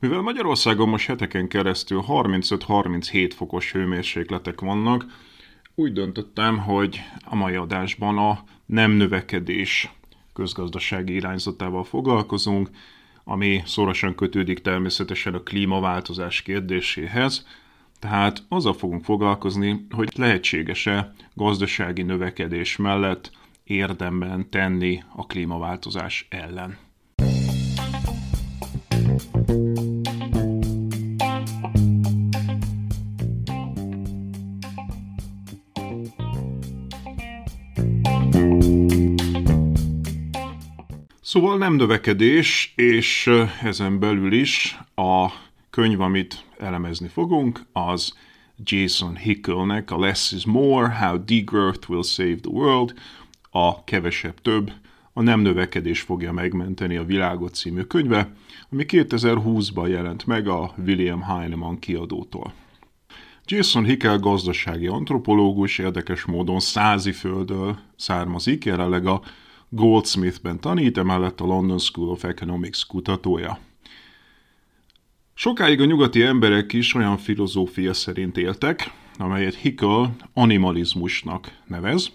Mivel Magyarországon most heteken keresztül 35-37 fokos hőmérsékletek vannak, úgy döntöttem, hogy a mai adásban a nem növekedés közgazdasági irányzatával foglalkozunk, ami szorosan kötődik természetesen a klímaváltozás kérdéséhez, tehát azzal fogunk foglalkozni, hogy lehetséges-e gazdasági növekedés mellett érdemben tenni a klímaváltozás ellen. Szóval nem növekedés, és ezen belül is a könyv, amit elemezni fogunk, az Jason Hickelnek a Less is More, How Degrowth Will Save the World, a Kevesebb Több, a Nem Növekedés fogja megmenteni a világot című könyve, ami 2020-ban jelent meg a William Heinemann kiadótól. Jason Hickel gazdasági antropológus, érdekes módon Száziföldől származik, jelenleg a Goldsmithben tanít, emellett a London School of Economics kutatója. Sokáig a nyugati emberek is olyan filozófia szerint éltek, amelyet Hickel animalizmusnak nevez,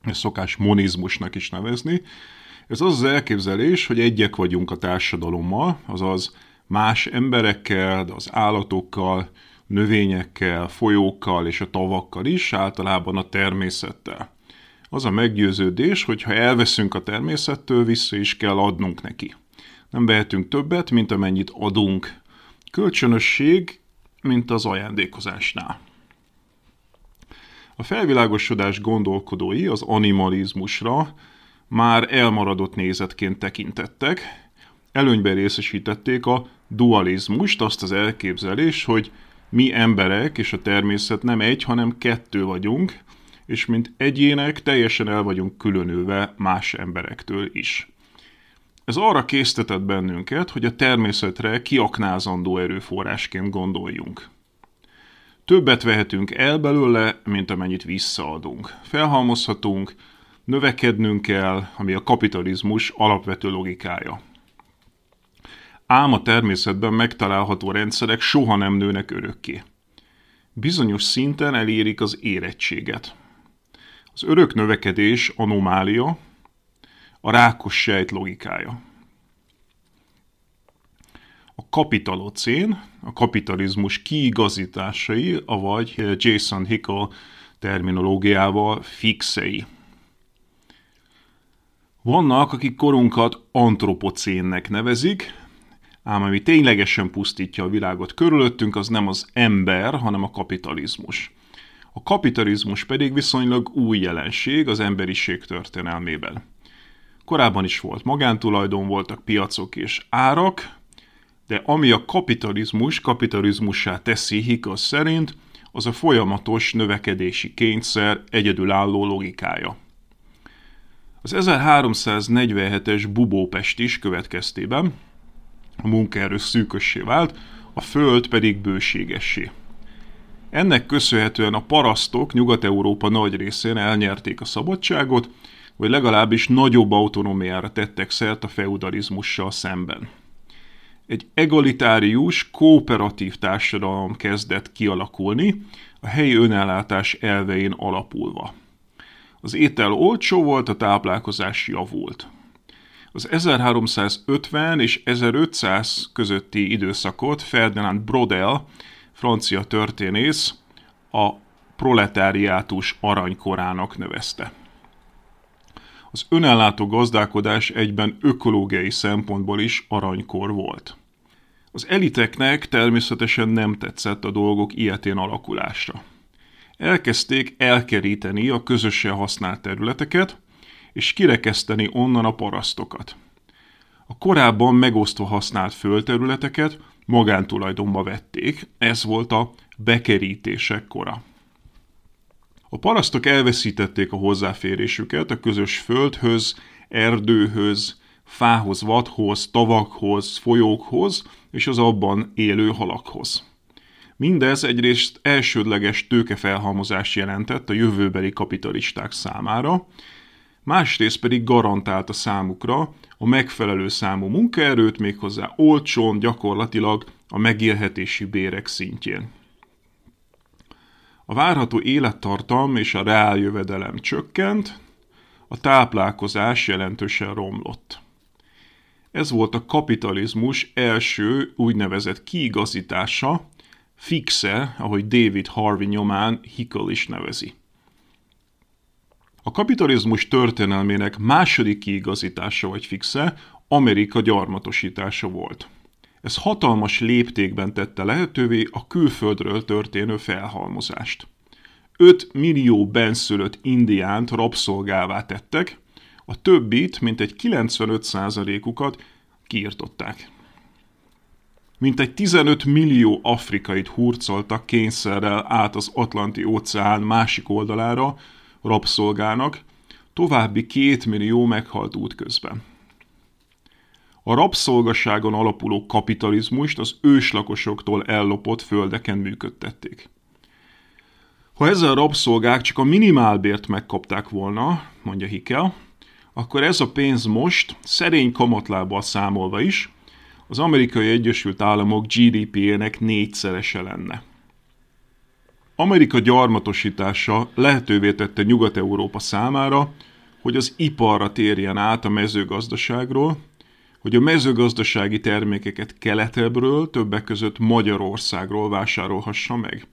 ezt szokás monizmusnak is nevezni. Ez az az elképzelés, hogy egyek vagyunk a társadalommal, azaz más emberekkel, de az állatokkal, növényekkel, folyókkal és a tavakkal is, általában a természettel az a meggyőződés, hogy ha elveszünk a természettől, vissza is kell adnunk neki. Nem vehetünk többet, mint amennyit adunk. Kölcsönösség, mint az ajándékozásnál. A felvilágosodás gondolkodói az animalizmusra már elmaradott nézetként tekintettek, előnyben részesítették a dualizmust, azt az elképzelés, hogy mi emberek és a természet nem egy, hanem kettő vagyunk, és mint egyének teljesen el vagyunk különülve más emberektől is. Ez arra késztetett bennünket, hogy a természetre kiaknázandó erőforrásként gondoljunk. Többet vehetünk el belőle, mint amennyit visszaadunk. Felhalmozhatunk, növekednünk kell, ami a kapitalizmus alapvető logikája. Ám a természetben megtalálható rendszerek soha nem nőnek örökké. Bizonyos szinten elérik az érettséget. Az örök növekedés anomália, a rákos sejt logikája. A kapitalocén, a kapitalizmus kiigazításai, avagy Jason Hickel terminológiával fixei. Vannak, akik korunkat antropocénnek nevezik, ám ami ténylegesen pusztítja a világot körülöttünk, az nem az ember, hanem a kapitalizmus. A kapitalizmus pedig viszonylag új jelenség az emberiség történelmében. Korábban is volt magántulajdon, voltak piacok és árak, de ami a kapitalizmus kapitalizmussá teszi Hikos szerint, az a folyamatos növekedési kényszer egyedülálló logikája. Az 1347-es Bubópest is következtében a munkaerő szűkössé vált, a föld pedig bőségessé. Ennek köszönhetően a parasztok Nyugat-Európa nagy részén elnyerték a szabadságot, vagy legalábbis nagyobb autonómiára tettek szert a feudalizmussal szemben. Egy egalitárius, kooperatív társadalom kezdett kialakulni, a helyi önellátás elvein alapulva. Az étel olcsó volt, a táplálkozás javult. Az 1350 és 1500 közötti időszakot Ferdinand Brodel, francia történész, a proletáriátus aranykorának nevezte. Az önellátó gazdálkodás egyben ökológiai szempontból is aranykor volt. Az eliteknek természetesen nem tetszett a dolgok ilyetén alakulásra. Elkezdték elkeríteni a közösen használt területeket, és kirekeszteni onnan a parasztokat. A korábban megosztva használt földterületeket magántulajdonba vették, ez volt a bekerítések kora. A parasztok elveszítették a hozzáférésüket a közös földhöz, erdőhöz, fához, vadhoz, tavakhoz, folyókhoz és az abban élő halakhoz. Mindez egyrészt elsődleges tőkefelhalmozást jelentett a jövőbeli kapitalisták számára, másrészt pedig garantálta számukra a megfelelő számú munkaerőt méghozzá olcsón, gyakorlatilag a megélhetési bérek szintjén. A várható élettartam és a reáljövedelem csökkent, a táplálkozás jelentősen romlott. Ez volt a kapitalizmus első úgynevezett kiigazítása, fixe, ahogy David Harvey nyomán Hickel is nevezi. A kapitalizmus történelmének második kiigazítása vagy fixe Amerika gyarmatosítása volt. Ez hatalmas léptékben tette lehetővé a külföldről történő felhalmozást. 5 millió benszülött indiánt rabszolgává tettek, a többit, mint egy 95%-ukat kiirtották. Mintegy 15 millió afrikait hurcoltak kényszerrel át az Atlanti óceán másik oldalára rabszolgának, további két millió meghalt útközben. A rabszolgaságon alapuló kapitalizmust az őslakosoktól ellopott földeken működtették. Ha ezzel a rabszolgák csak a minimálbért megkapták volna, mondja Hikel, akkor ez a pénz most, szerény kamatlábbal számolva is, az amerikai Egyesült Államok GDP-ének négyszerese lenne. Amerika gyarmatosítása lehetővé tette Nyugat-Európa számára, hogy az iparra térjen át a mezőgazdaságról, hogy a mezőgazdasági termékeket keletebbről, többek között Magyarországról vásárolhassa meg.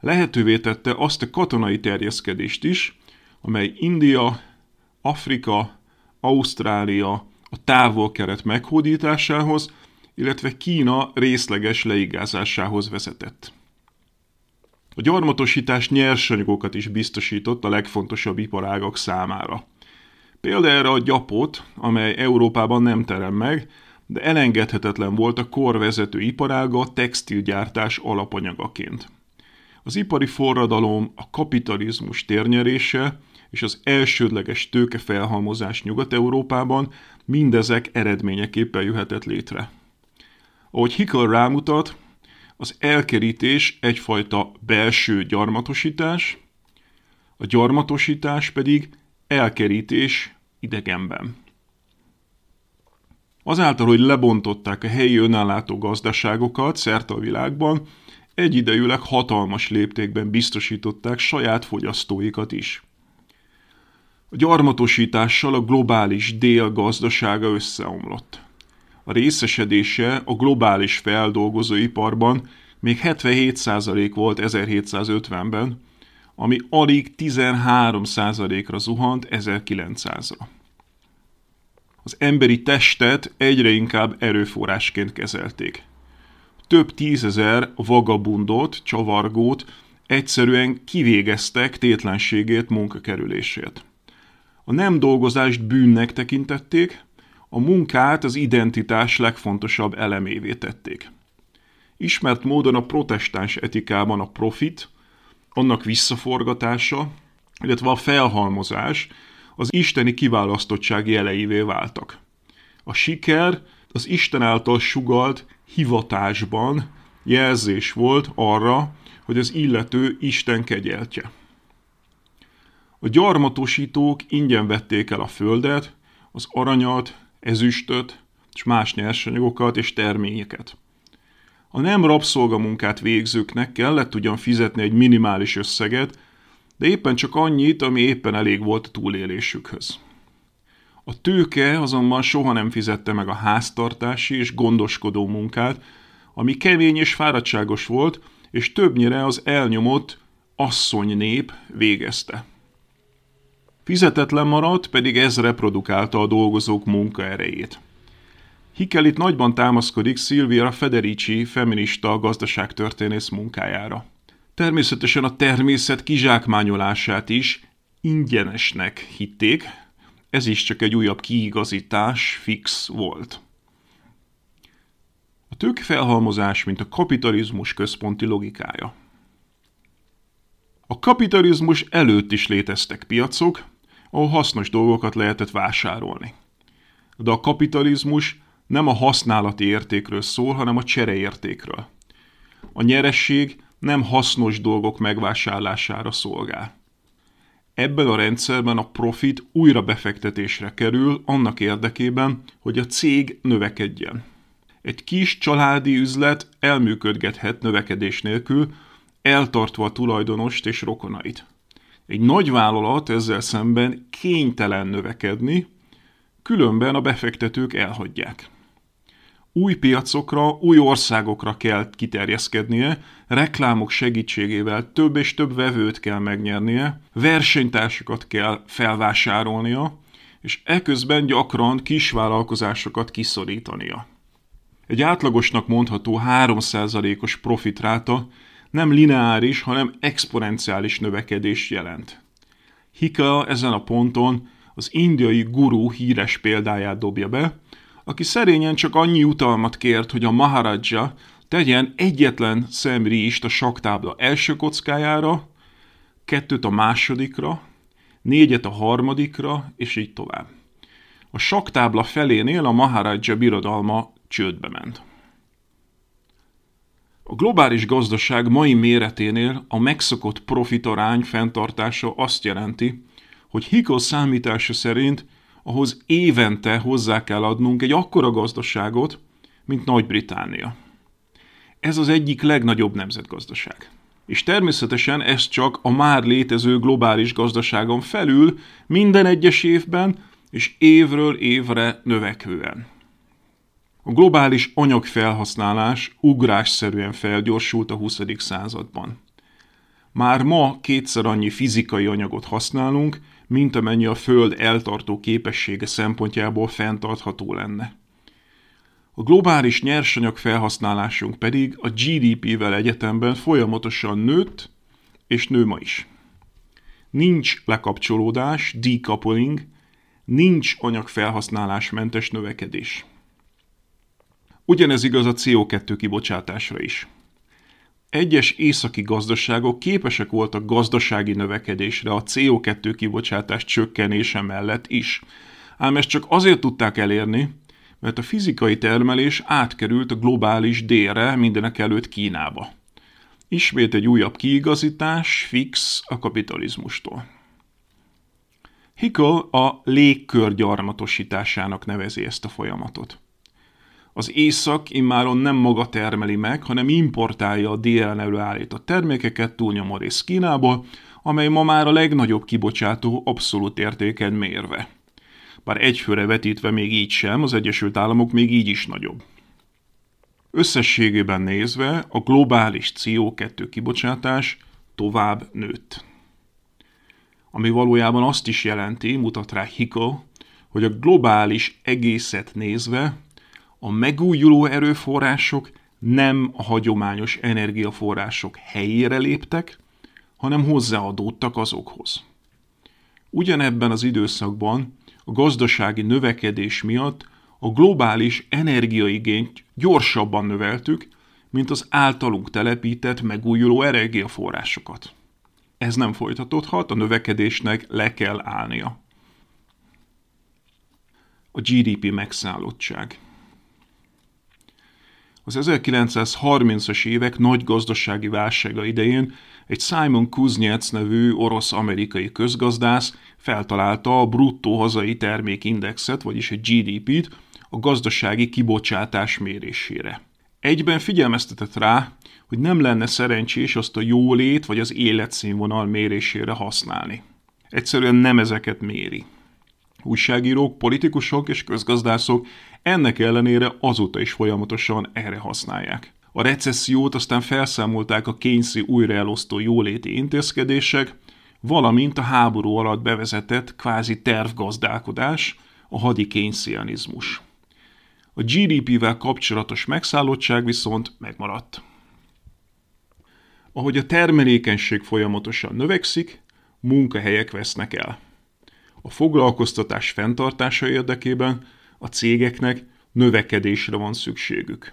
Lehetővé tette azt a katonai terjeszkedést is, amely India, Afrika, Ausztrália, a távol-kelet meghódításához, illetve Kína részleges leigázásához vezetett. A gyarmatosítás nyersanyagokat is biztosított a legfontosabb iparágak számára. Például a gyapot, amely Európában nem terem meg, de elengedhetetlen volt a kor vezető iparága textilgyártás alapanyagaként. Az ipari forradalom, a kapitalizmus térnyerése és az elsődleges tőkefelhalmozás Nyugat-Európában mindezek eredményeképpen jöhetett létre. Ahogy Hickel rámutat, az elkerítés egyfajta belső gyarmatosítás, a gyarmatosítás pedig elkerítés idegenben. Azáltal, hogy lebontották a helyi önállátó gazdaságokat szerte a világban, egyidejűleg hatalmas léptékben biztosították saját fogyasztóikat is. A gyarmatosítással a globális dél gazdasága összeomlott. A részesedése a globális feldolgozóiparban még 77% volt 1750-ben, ami alig 13%-ra zuhant 1900-ra. Az emberi testet egyre inkább erőforrásként kezelték. Több tízezer vagabundot, csavargót egyszerűen kivégeztek tétlenségét munkakerülését. A nem dolgozást bűnnek tekintették, a munkát az identitás legfontosabb elemévé tették. Ismert módon a protestáns etikában a profit, annak visszaforgatása, illetve a felhalmozás az isteni kiválasztottság jeleivé váltak. A siker az Isten által sugalt hivatásban jelzés volt arra, hogy az illető Isten kegyeltje. A gyarmatosítók ingyen vették el a földet, az aranyat, ezüstöt, és más nyersanyagokat és terményeket. A nem rabszolgamunkát végzőknek kellett ugyan fizetni egy minimális összeget, de éppen csak annyit, ami éppen elég volt a túlélésükhöz. A tőke azonban soha nem fizette meg a háztartási és gondoskodó munkát, ami kemény és fáradtságos volt, és többnyire az elnyomott asszony nép végezte. Fizetetlen maradt, pedig ez reprodukálta a dolgozók munkaerejét. Hickel itt nagyban támaszkodik Silvia Federici feminista gazdaságtörténész munkájára. Természetesen a természet kizsákmányolását is ingyenesnek hitték, ez is csak egy újabb kiigazítás, fix volt. A tőkefelhalmozás, mint a kapitalizmus központi logikája. A kapitalizmus előtt is léteztek piacok, ahol hasznos dolgokat lehetett vásárolni. De a kapitalizmus nem a használati értékről szól, hanem a csereértékről. A nyeresség nem hasznos dolgok megvásárlására szolgál. Ebben a rendszerben a profit újra befektetésre kerül annak érdekében, hogy a cég növekedjen. Egy kis családi üzlet elműködgethet növekedés nélkül, eltartva a tulajdonost és rokonait. Egy nagy vállalat ezzel szemben kénytelen növekedni, különben a befektetők elhagyják. Új piacokra, új országokra kell kiterjeszkednie, reklámok segítségével több és több vevőt kell megnyernie, versenytársakat kell felvásárolnia, és eközben gyakran kisvállalkozásokat kiszorítania. Egy átlagosnak mondható 3%-os profitráta nem lineáris, hanem exponenciális növekedést jelent. Hika ezen a ponton az indiai guru híres példáját dobja be, aki szerényen csak annyi utalmat kért, hogy a Maharaja tegyen egyetlen szemrist a saktábla első kockájára, kettőt a másodikra, négyet a harmadikra, és így tovább. A saktábla felénél a Maharaja birodalma csődbe ment. A globális gazdaság mai méreténél a megszokott profitarány fenntartása azt jelenti, hogy Hiko számítása szerint ahhoz évente hozzá kell adnunk egy akkora gazdaságot, mint Nagy-Británia. Ez az egyik legnagyobb nemzetgazdaság. És természetesen ez csak a már létező globális gazdaságon felül minden egyes évben és évről évre növekvően. A globális anyagfelhasználás ugrásszerűen felgyorsult a 20. században. Már ma kétszer annyi fizikai anyagot használunk, mint amennyi a Föld eltartó képessége szempontjából fenntartható lenne. A globális nyersanyag felhasználásunk pedig a GDP-vel egyetemben folyamatosan nőtt, és nő ma is. Nincs lekapcsolódás, decoupling, nincs anyagfelhasználásmentes növekedés. Ugyanez igaz a CO2 kibocsátásra is. Egyes északi gazdaságok képesek voltak gazdasági növekedésre a CO2 kibocsátás csökkenése mellett is. Ám ezt csak azért tudták elérni, mert a fizikai termelés átkerült a globális délre mindenek előtt Kínába. Ismét egy újabb kiigazítás, fix a kapitalizmustól. Hickel a légkör gyarmatosításának nevezi ezt a folyamatot. Az észak immáron nem maga termeli meg, hanem importálja a délen előállított termékeket túlnyomó rész Kínából, amely ma már a legnagyobb kibocsátó abszolút értéken mérve. Bár egyfőre vetítve még így sem, az Egyesült Államok még így is nagyobb. Összességében nézve a globális CO2 kibocsátás tovább nőtt. Ami valójában azt is jelenti, mutat rá Hickel, hogy a globális egészet nézve a megújuló erőforrások nem a hagyományos energiaforrások helyére léptek, hanem hozzáadódtak azokhoz. Ugyanebben az időszakban a gazdasági növekedés miatt a globális energiaigényt gyorsabban növeltük, mint az általunk telepített megújuló energiaforrásokat. Ez nem folytatódhat, a növekedésnek le kell állnia. A GDP megszállottság. Az 1930-as évek nagy gazdasági válsága idején egy Simon Kuznets nevű orosz-amerikai közgazdász feltalálta a bruttó hazai termékindexet, vagyis egy GDP-t a gazdasági kibocsátás mérésére. Egyben figyelmeztetett rá, hogy nem lenne szerencsés azt a jólét vagy az életszínvonal mérésére használni. Egyszerűen nem ezeket méri. Újságírók, politikusok és közgazdászok ennek ellenére azóta is folyamatosan erre használják. A recessziót aztán felszámolták a kényszi újraelosztó jóléti intézkedések, valamint a háború alatt bevezetett kvázi tervgazdálkodás, a hadi kényszianizmus. A GDP-vel kapcsolatos megszállottság viszont megmaradt. Ahogy a termelékenység folyamatosan növekszik, munkahelyek vesznek el. A foglalkoztatás fenntartása érdekében a cégeknek növekedésre van szükségük.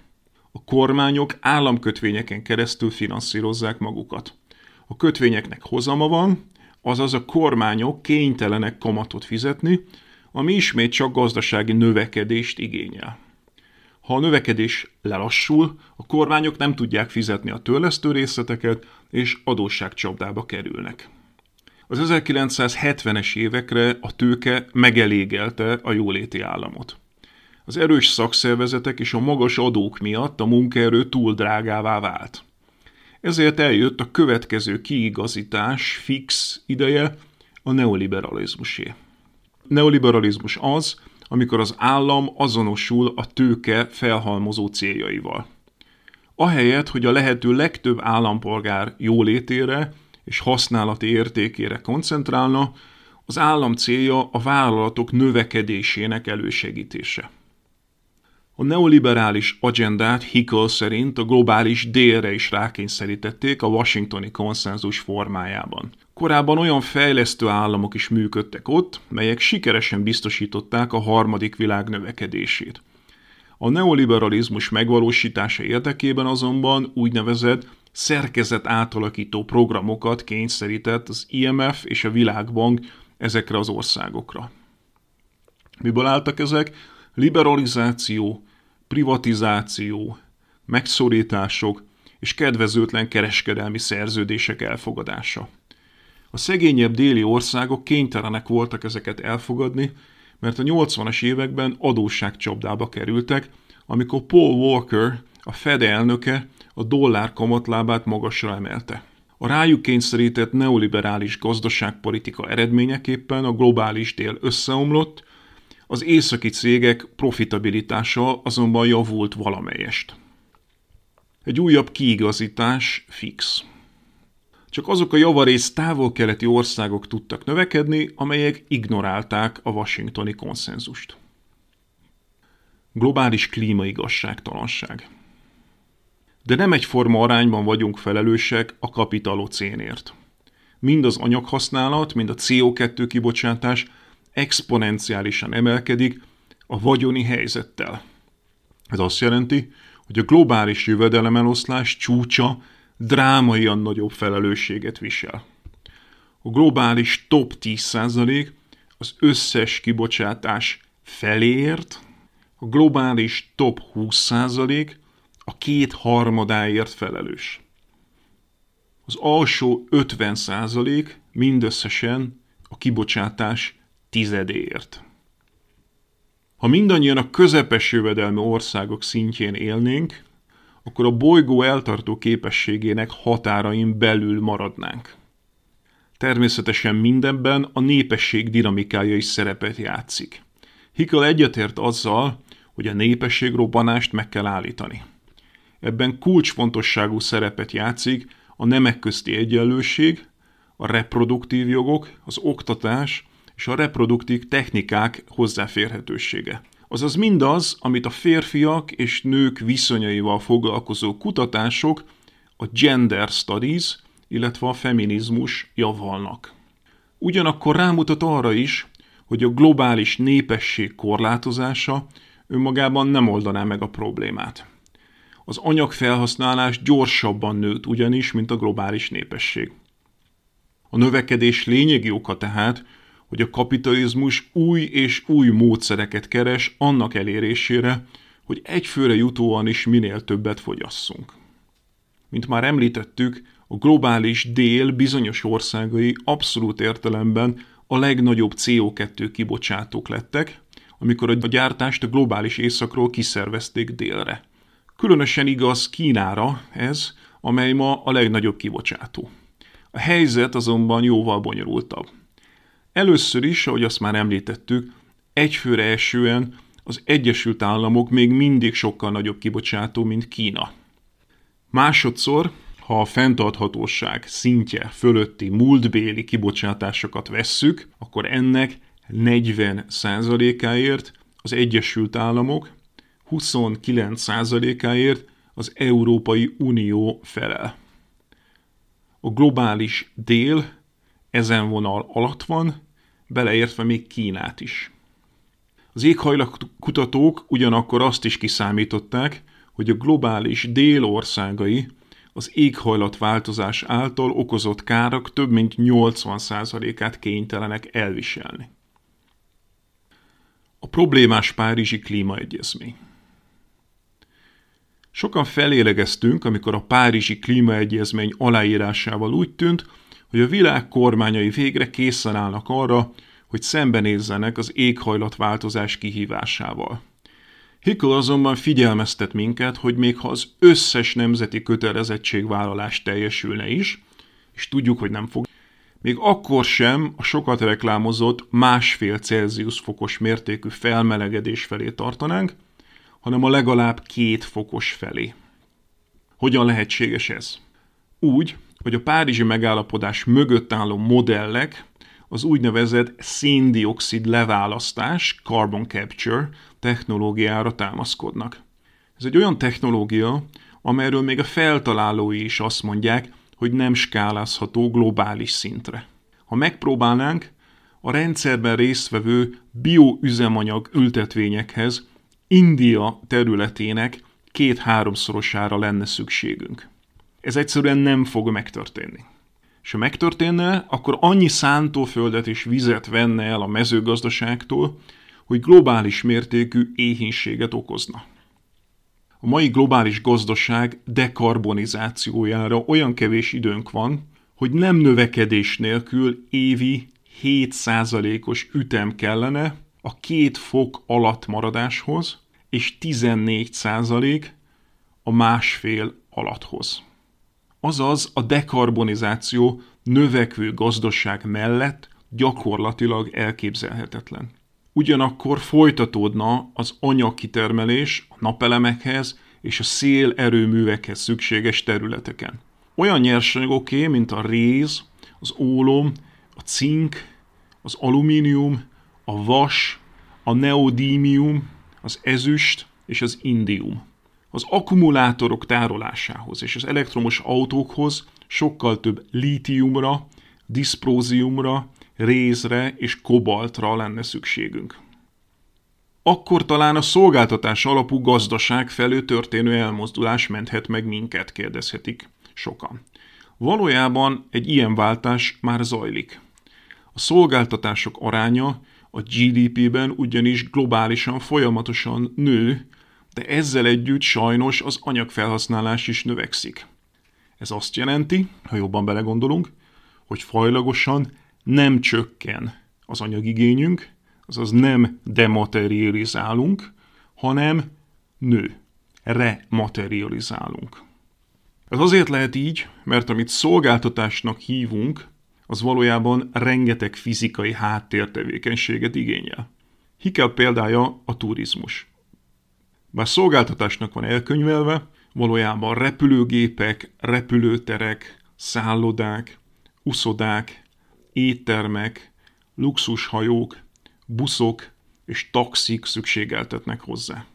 A kormányok államkötvényeken keresztül finanszírozzák magukat. A kötvényeknek hozama van, azaz a kormányok kénytelenek kamatot fizetni, ami ismét csak gazdasági növekedést igényel. Ha a növekedés lelassul, a kormányok nem tudják fizetni a törlesztő részleteket, és adósságcsapdába kerülnek. Az 1970-es évekre a tőke megelégelte a jóléti államot. Az erős szakszervezetek és a magas adók miatt a munkaerő túl drágává vált. Ezért eljött a következő kiigazítás fix ideje, a neoliberalizmusé. Neoliberalizmus az, amikor az állam azonosul a tőke felhalmozó céljaival. Ahelyett, hogy a lehető legtöbb állampolgár jólétére és használati értékére koncentrálna, az állam célja a vállalatok növekedésének elősegítése. A neoliberális agendát Hickel szerint a globális délre is rákényszerítették a washingtoni konszenzus formájában. Korábban olyan fejlesztő államok is működtek ott, melyek sikeresen biztosították a harmadik világ növekedését. A neoliberalizmus megvalósítása érdekében azonban úgynevezett szerkezet átalakító programokat kényszerített az IMF és a Világbank ezekre az országokra. Miből álltak ezek? Liberalizáció, privatizáció, megszorítások és kedvezőtlen kereskedelmi szerződések elfogadása. A szegényebb déli országok kénytelenek voltak ezeket elfogadni, mert a 80-as években adósságcsapdába kerültek, amikor Paul Walker, a Fed elnöke a dollár kamatlábát magasra emelte. A rájuk kényszerített neoliberális gazdaságpolitika eredményeképpen a globális dél összeomlott, az északi cégek profitabilitása azonban javult valamelyest. Egy újabb kiigazítás fix. Csak azok a javarész távol-keleti országok tudtak növekedni, amelyek ignorálták a washingtoni konszenzust. Globális klímaigazságtalanság. De nem egyforma arányban vagyunk felelősek a kapitalocénért. Mind az anyaghasználat, mind a CO2 kibocsátás exponenciálisan emelkedik a vagyoni helyzettel. Ez azt jelenti, hogy a globális jövedelemeloszlás csúcsa drámaian nagyobb felelősséget visel. A globális top 10% az összes kibocsátás feléért, a globális top 20% a két harmadáért felelős. Az alsó 50% mindösszesen a kibocsátás tizedéért. Ha mindannyian a közepes jövedelmi országok szintjén élnénk, akkor a bolygó eltartó képességének határain belül maradnánk. Természetesen mindenben a népesség dinamikája is szerepet játszik. Hickel egyetért azzal, hogy a népesség robbanást meg kell állítani. Ebben kulcsfontosságú szerepet játszik a nemek közti egyenlőség, a reproduktív jogok, az oktatás és a reproduktív technikák hozzáférhetősége. Azaz mindaz, amit a férfiak és nők viszonyaival foglalkozó kutatások, a gender studies, illetve a feminizmus javalnak. Ugyanakkor rámutat arra is, hogy a globális népesség korlátozása önmagában nem oldaná meg a problémát. Az anyagfelhasználás gyorsabban nőtt ugyanis, mint a globális népesség. A növekedés lényegi oka tehát, hogy a kapitalizmus új és új módszereket keres annak elérésére, hogy egyfőre jutóan is minél többet fogyasszunk. Mint már említettük, a globális dél bizonyos országai abszolút értelemben a legnagyobb CO2 kibocsátók lettek, amikor a gyártást a globális északról kiszervezték délre. Különösen igaz Kínára ez, amely ma a legnagyobb kibocsátó. A helyzet azonban jóval bonyolultabb. Először is, ahogy azt már említettük, egyfőre esően az Egyesült Államok még mindig sokkal nagyobb kibocsátó, mint Kína. Másodszor, ha a fenntarthatóság szintje fölötti múltbéli kibocsátásokat vesszük, akkor ennek 40%-áért az Egyesült Államok, 29%-áért az Európai Unió felel. A globális dél ezen vonal alatt van, beleértve még Kínát is. Az éghajlatkutatók ugyanakkor azt is kiszámították, hogy a globális dél országai az éghajlatváltozás által okozott kárak több mint 80%-át kénytelenek elviselni. A problémás Párizsi klímaegyezmény. Sokan felélegeztünk, amikor a Párizsi klímaegyezmény aláírásával úgy tűnt, hogy a világ kormányai végre készen állnak arra, hogy szembenézzenek az éghajlatváltozás kihívásával. Hickel azonban figyelmeztet minket, hogy még ha az összes nemzeti kötelezettségvállalás teljesülne is, és tudjuk, hogy nem fog, még akkor sem a sokat reklámozott másfél Celsius fokos mértékű felmelegedés felé tartanánk, hanem a legalább két fokos felé. Hogyan lehetséges ez? Úgy, hogy a Párizsi megállapodás mögött álló modellek az úgynevezett széndiokszid leválasztás, carbon capture technológiára támaszkodnak. Ez egy olyan technológia, amelyről még a feltalálói is azt mondják, hogy nem skálázható globális szintre. Ha megpróbálnánk, a rendszerben résztvevő bioüzemanyag ültetvényekhez India területének két-háromszorosára lenne szükségünk. Ez egyszerűen nem fog megtörténni. És ha megtörténne, akkor annyi szántóföldet és vizet venne el a mezőgazdaságtól, hogy globális mértékű éhínséget okozna. A mai globális gazdaság dekarbonizációjára olyan kevés időnk van, hogy nem növekedés nélkül évi 7%-os ütem kellene a két fok alatt maradáshoz, és 14% a másfél alatthoz. Azaz a dekarbonizáció növekvő gazdaság mellett gyakorlatilag elképzelhetetlen. Ugyanakkor folytatódna az anyagkitermelés a napelemekhez és a szélerőművekhez szükséges területeken. Olyan nyersanyagoké, mint a réz, az ólom, a cink, az alumínium, a vas, a neodímium, az ezüst és az indium. Az akkumulátorok tárolásához és az elektromos autókhoz sokkal több lítiumra, diszpróziumra, rézre és kobaltra lenne szükségünk. Akkor talán a szolgáltatás alapú gazdaság felő történő elmozdulás menthet meg minket, kérdezhetik sokan. Valójában egy ilyen váltás már zajlik. A szolgáltatások aránya a GDP-ben ugyanis globálisan folyamatosan nő, de ezzel együtt sajnos az anyagfelhasználás is növekszik. Ez azt jelenti, ha jobban belegondolunk, hogy fajlagosan nem csökken az anyagigényünk, azaz nem dematerializálunk, hanem nő, rematerializálunk. Ez azért lehet így, mert amit szolgáltatásnak hívunk, az valójában rengeteg fizikai háttértevékenységet igényel. Hikel példája a turizmus. Bár szolgáltatásnak van elkönyvelve, valójában repülőgépek, repülőterek, szállodák, uszodák, éttermek, luxushajók, buszok és taxik szükségeltetnek hozzá.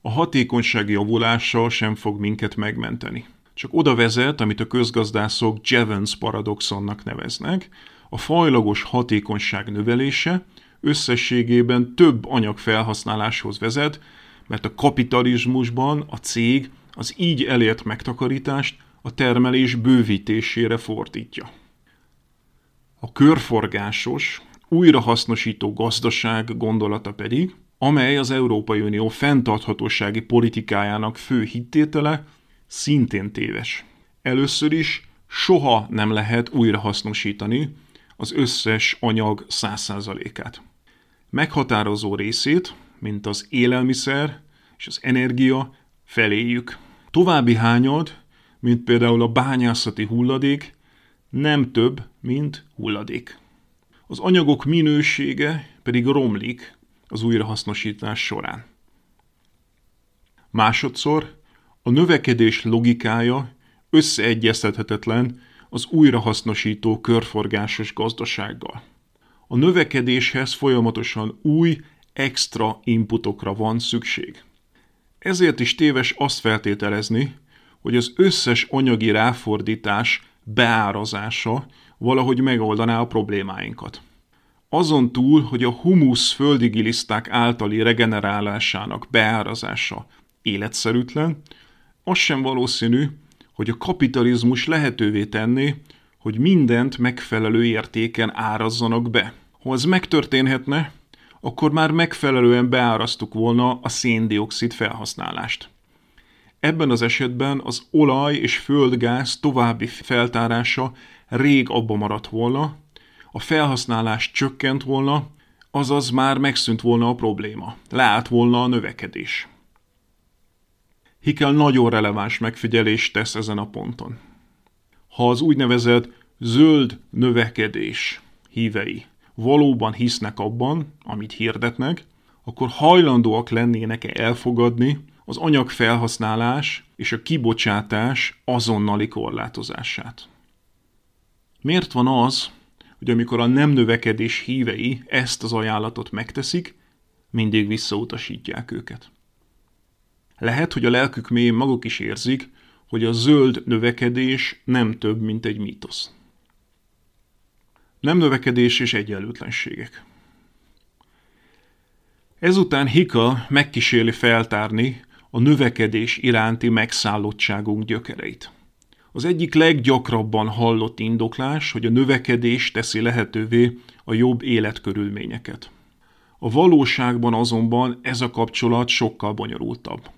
A hatékonysági javulása sem fog minket megmenteni. Csak oda vezet, amit a közgazdászok Jevons paradoxonnak neveznek, a fajlagos hatékonyság növelése összességében több anyag felhasználáshoz vezet, mert a kapitalizmusban a cég az így elért megtakarítást a termelés bővítésére fordítja. A körforgásos, újrahasznosító gazdaság gondolata pedig, amely az Európai Unió fenntarthatósági politikájának fő hittétele, szintén téves. Először is soha nem lehet újrahasznosítani az összes anyag 100%-át. Meghatározó részét, mint az élelmiszer és az energia feléjük. További hányad, mint például a bányászati hulladék, nem több, mint hulladék. az anyagok minősége pedig romlik az újrahasznosítás során. Másodszor a növekedés logikája összeegyeztethetetlen az újrahasznosító körforgásos gazdasággal. A növekedéshez folyamatosan új, extra inputokra van szükség. Ezért is téves azt feltételezni, hogy az összes anyagi ráfordítás beárazása valahogy megoldaná a problémáinkat. Azon túl, hogy a humusz földigiliszták általi regenerálásának beárazása életszerűtlen, az sem valószínű, hogy a kapitalizmus lehetővé tenné, hogy mindent megfelelő értéken árazzanak be. Ha ez megtörténhetne, akkor már megfelelően beárasztuk volna a széndiokszid felhasználást. Ebben az esetben az olaj és földgáz további feltárása rég abba maradt volna, a felhasználás csökkent volna, azaz már megszűnt volna a probléma, leállt volna a növekedés. Hikel nagyon releváns megfigyelést tesz ezen a ponton. Ha az úgynevezett zöld növekedés hívei valóban hisznek abban, amit hirdetnek, akkor hajlandóak lennének-e elfogadni az anyag felhasználás és a kibocsátás azonnali korlátozását. Miért van az, hogy amikor a nem növekedés hívei ezt az ajánlatot megteszik, mindig visszautasítják őket? Lehet, hogy a lelkük mélyén maguk is érzik, hogy a zöld növekedés nem több, mint egy mítosz. Nem növekedés és egyenlőtlenségek. Ezután Hika megkísérli feltárni a növekedés iránti megszállottságunk gyökereit. Az egyik leggyakrabban hallott indoklás, hogy a növekedés teszi lehetővé a jobb életkörülményeket. A valóságban azonban ez a kapcsolat sokkal bonyolultabb.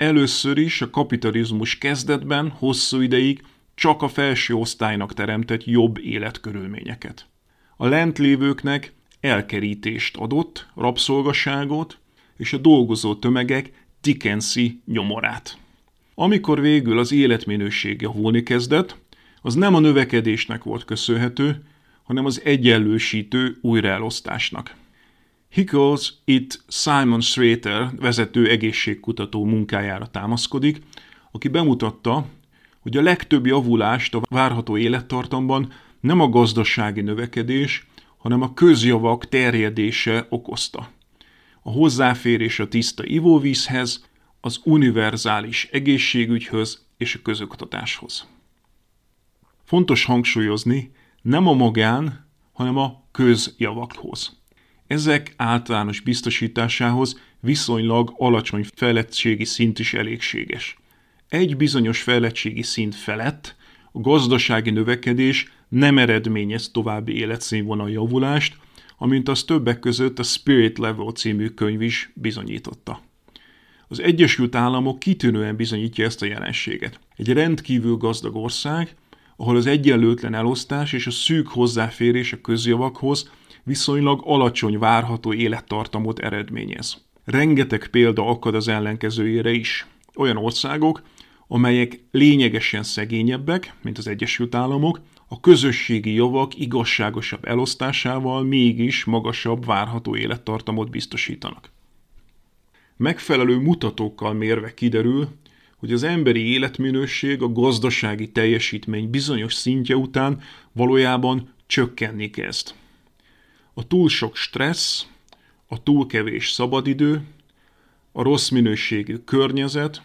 Először is a kapitalizmus kezdetben hosszú ideig csak a felső osztálynak teremtett jobb életkörülményeket. A lentlévőknek elkerítést adott, rabszolgaságot és a dolgozó tömegek Dickensi nyomorát. Amikor végül az életminőség javulni kezdett, az nem a növekedésnek volt köszönhető, hanem az egyenlősítő újraelosztásnak. Hickles itt Simon Strater vezető egészségkutató munkájára támaszkodik, aki bemutatta, hogy a legtöbb javulást a várható élettartamban nem a gazdasági növekedés, hanem a közjavak terjedése okozta. A hozzáférés a tiszta ivóvízhez, az univerzális egészségügyhöz és a közoktatáshoz. Fontos hangsúlyozni, nem a magán, hanem a közjavakhoz. Ezek általános biztosításához viszonylag alacsony fejlettségi szint is elégséges. Egy bizonyos fejlettségi szint felett a gazdasági növekedés nem eredményez további életszínvonal javulást, amint az többek között a Spirit Level című könyv is bizonyította. Az Egyesült Államok kitűnően bizonyítja ezt a jelenséget. Egy rendkívül gazdag ország, ahol az egyenlőtlen elosztás és a szűk hozzáférés a közjavakhoz viszonylag alacsony várható élettartamot eredményez. Rengeteg példa akad az ellenkezőjére is. Olyan országok, amelyek lényegesen szegényebbek, mint az Egyesült Államok, a közösségi javak igazságosabb elosztásával mégis magasabb várható élettartamot biztosítanak. Megfelelő mutatókkal mérve kiderül, hogy az emberi életminőség a gazdasági teljesítmény bizonyos szintje után valójában csökkenni kezd. A túl sok stressz, a túl kevés szabadidő, a rossz minőségű környezet,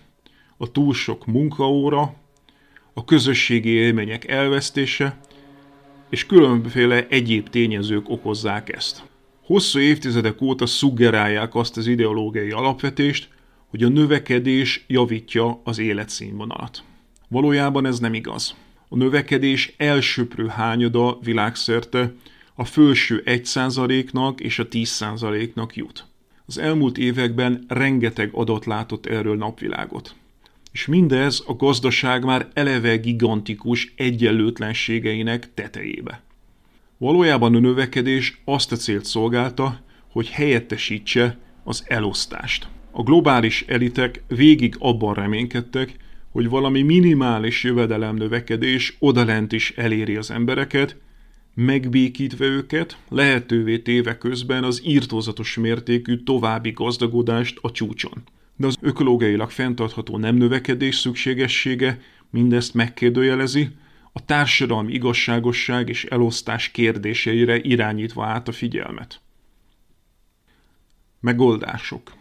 a túl sok munkaóra, a közösségi élmények elvesztése, és különböző egyéb tényezők okozzák ezt. Hosszú évtizedek óta szuggerálják azt az ideológiai alapvetést, hogy a növekedés javítja az életszínvonalat. Valójában ez nem igaz. A növekedés elsöprő hányada világszerte a felső 1%-nak és a 10%-nak jut. Az elmúlt években rengeteg adat látott erről napvilágot. És mindez a gazdaság már eleve gigantikus egyenlőtlenségeinek tetejébe. Valójában a növekedés azt a célt szolgálta, hogy helyettesítse az elosztást. A globális elitek végig abban reménykedtek, hogy valami minimális jövedelem növekedés odalent is eléri az embereket, megbékítve őket, lehetővé téve közben az írtózatos mértékű további gazdagodást a csúcson. De az ökológiailag fenntartható nem növekedés szükségessége mindezt megkérdőjelezi, a társadalmi igazságosság és elosztás kérdéseire irányítva át a figyelmet. Megoldások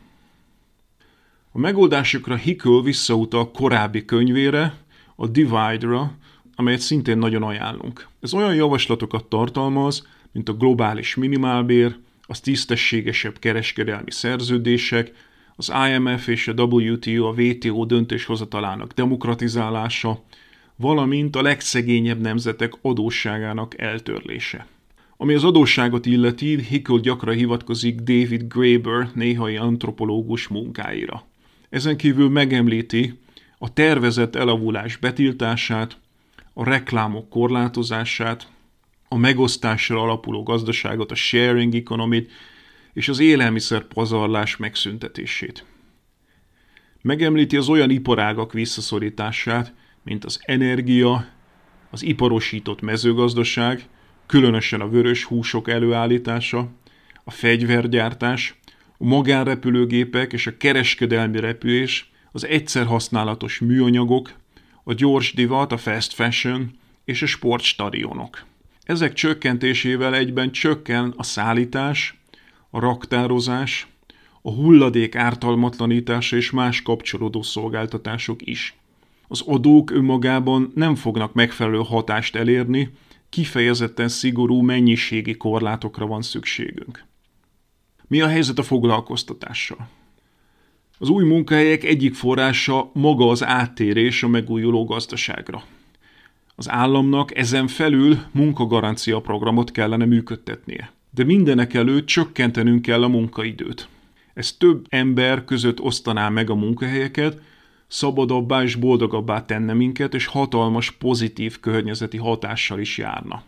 A megoldásokra Hickel visszautal korábbi könyvére, a Divide-ra, amelyet szintén nagyon ajánlunk. Ez olyan javaslatokat tartalmaz, mint a globális minimálbér, az tisztességesebb kereskedelmi szerződések, az IMF és a WTO a WTO döntéshozatalának demokratizálása, valamint a legszegényebb nemzetek adósságának eltörlése. Ami az adósságot illeti, Hickel gyakran hivatkozik David Graeber néhai antropológus munkáira. Ezen kívül megemlíti a tervezett elavulás betiltását, a reklámok korlátozását, a megosztásra alapuló gazdaságot, a sharing economy és az élelmiszer pazarlás megszüntetését. Megemlíti az olyan iparágak visszaszorítását, mint az energia, az iparosított mezőgazdaság, különösen a vörös húsok előállítása, a fegyvergyártás, a magánrepülőgépek és a kereskedelmi repülés, az egyszer használatos műanyagok, a gyors divat, a fast fashion és a sportstadionok. Ezek csökkentésével egyben csökken a szállítás, a raktározás, a hulladék ártalmatlanítása és más kapcsolódó szolgáltatások is. Az adók önmagában nem fognak megfelelő hatást elérni, kifejezetten szigorú mennyiségi korlátokra van szükségünk. Mi a helyzet a foglalkoztatással? Az új munkahelyek egyik forrása maga az áttérés a megújuló gazdaságra. Az államnak ezen felül munkagarancia programot kellene működtetnie. De mindenek előtt csökkentenünk kell a munkaidőt. Ez több ember között osztaná meg a munkahelyeket, szabadabbá és boldogabbá tenne minket, és hatalmas pozitív környezeti hatással is járna.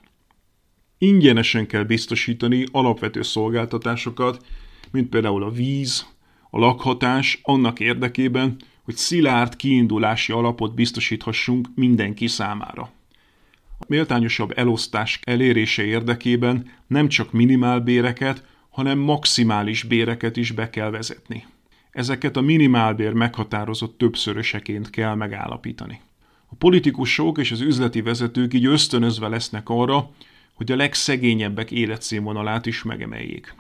Ingyenesen kell biztosítani alapvető szolgáltatásokat, mint például a víz, a lakhatás annak érdekében, hogy szilárd kiindulási alapot biztosíthassunk mindenki számára. A méltányosabb elosztás elérése érdekében nem csak minimálbéreket, hanem maximális béreket is be kell vezetni. Ezeket a minimálbér meghatározott többszöröseként kell megállapítani. A politikusok és az üzleti vezetők így ösztönözve lesznek arra, hogy a legszegényebbek életszínvonalát is megemeljék.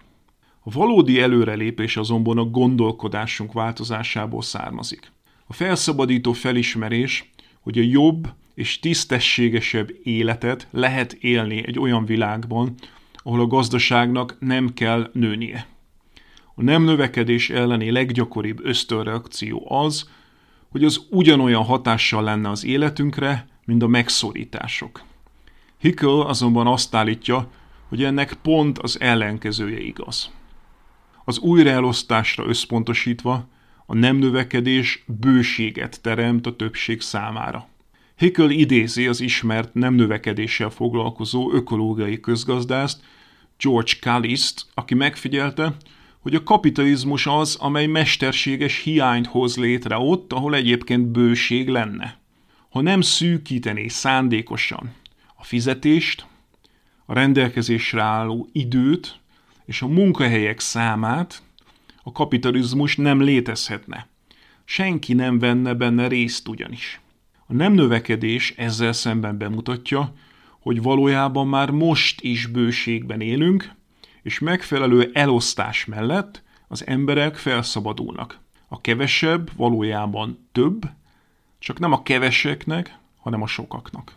A valódi előrelépés azonban a gondolkodásunk változásából származik. A felszabadító felismerés, hogy a jobb és tisztességesebb életet lehet élni egy olyan világban, ahol a gazdaságnak nem kell nőnie. A nem növekedés elleni leggyakoribb ösztönreakció az, hogy az ugyanolyan hatással lenne az életünkre, mint a megszorítások. Hickel azonban azt állítja, hogy ennek pont az ellenkezője igaz. Az újraelosztásra összpontosítva a nem növekedés bőséget teremt a többség számára. Hickel idézi az ismert nem növekedéssel foglalkozó ökológiai közgazdászt, George Calist, aki megfigyelte, hogy a kapitalizmus az, amely mesterséges hiányt hoz létre ott, ahol egyébként bőség lenne. Ha nem szűkítené szándékosan a fizetést, a rendelkezésre álló időt és a munkahelyek számát, a kapitalizmus nem létezhetne. Senki nem venne benne részt ugyanis. A nem növekedés ezzel szemben bemutatja, hogy valójában már most is bőségben élünk, és megfelelő elosztás mellett az emberek felszabadulnak. A kevesebb valójában több, csak nem a keveseknek, hanem a sokaknak.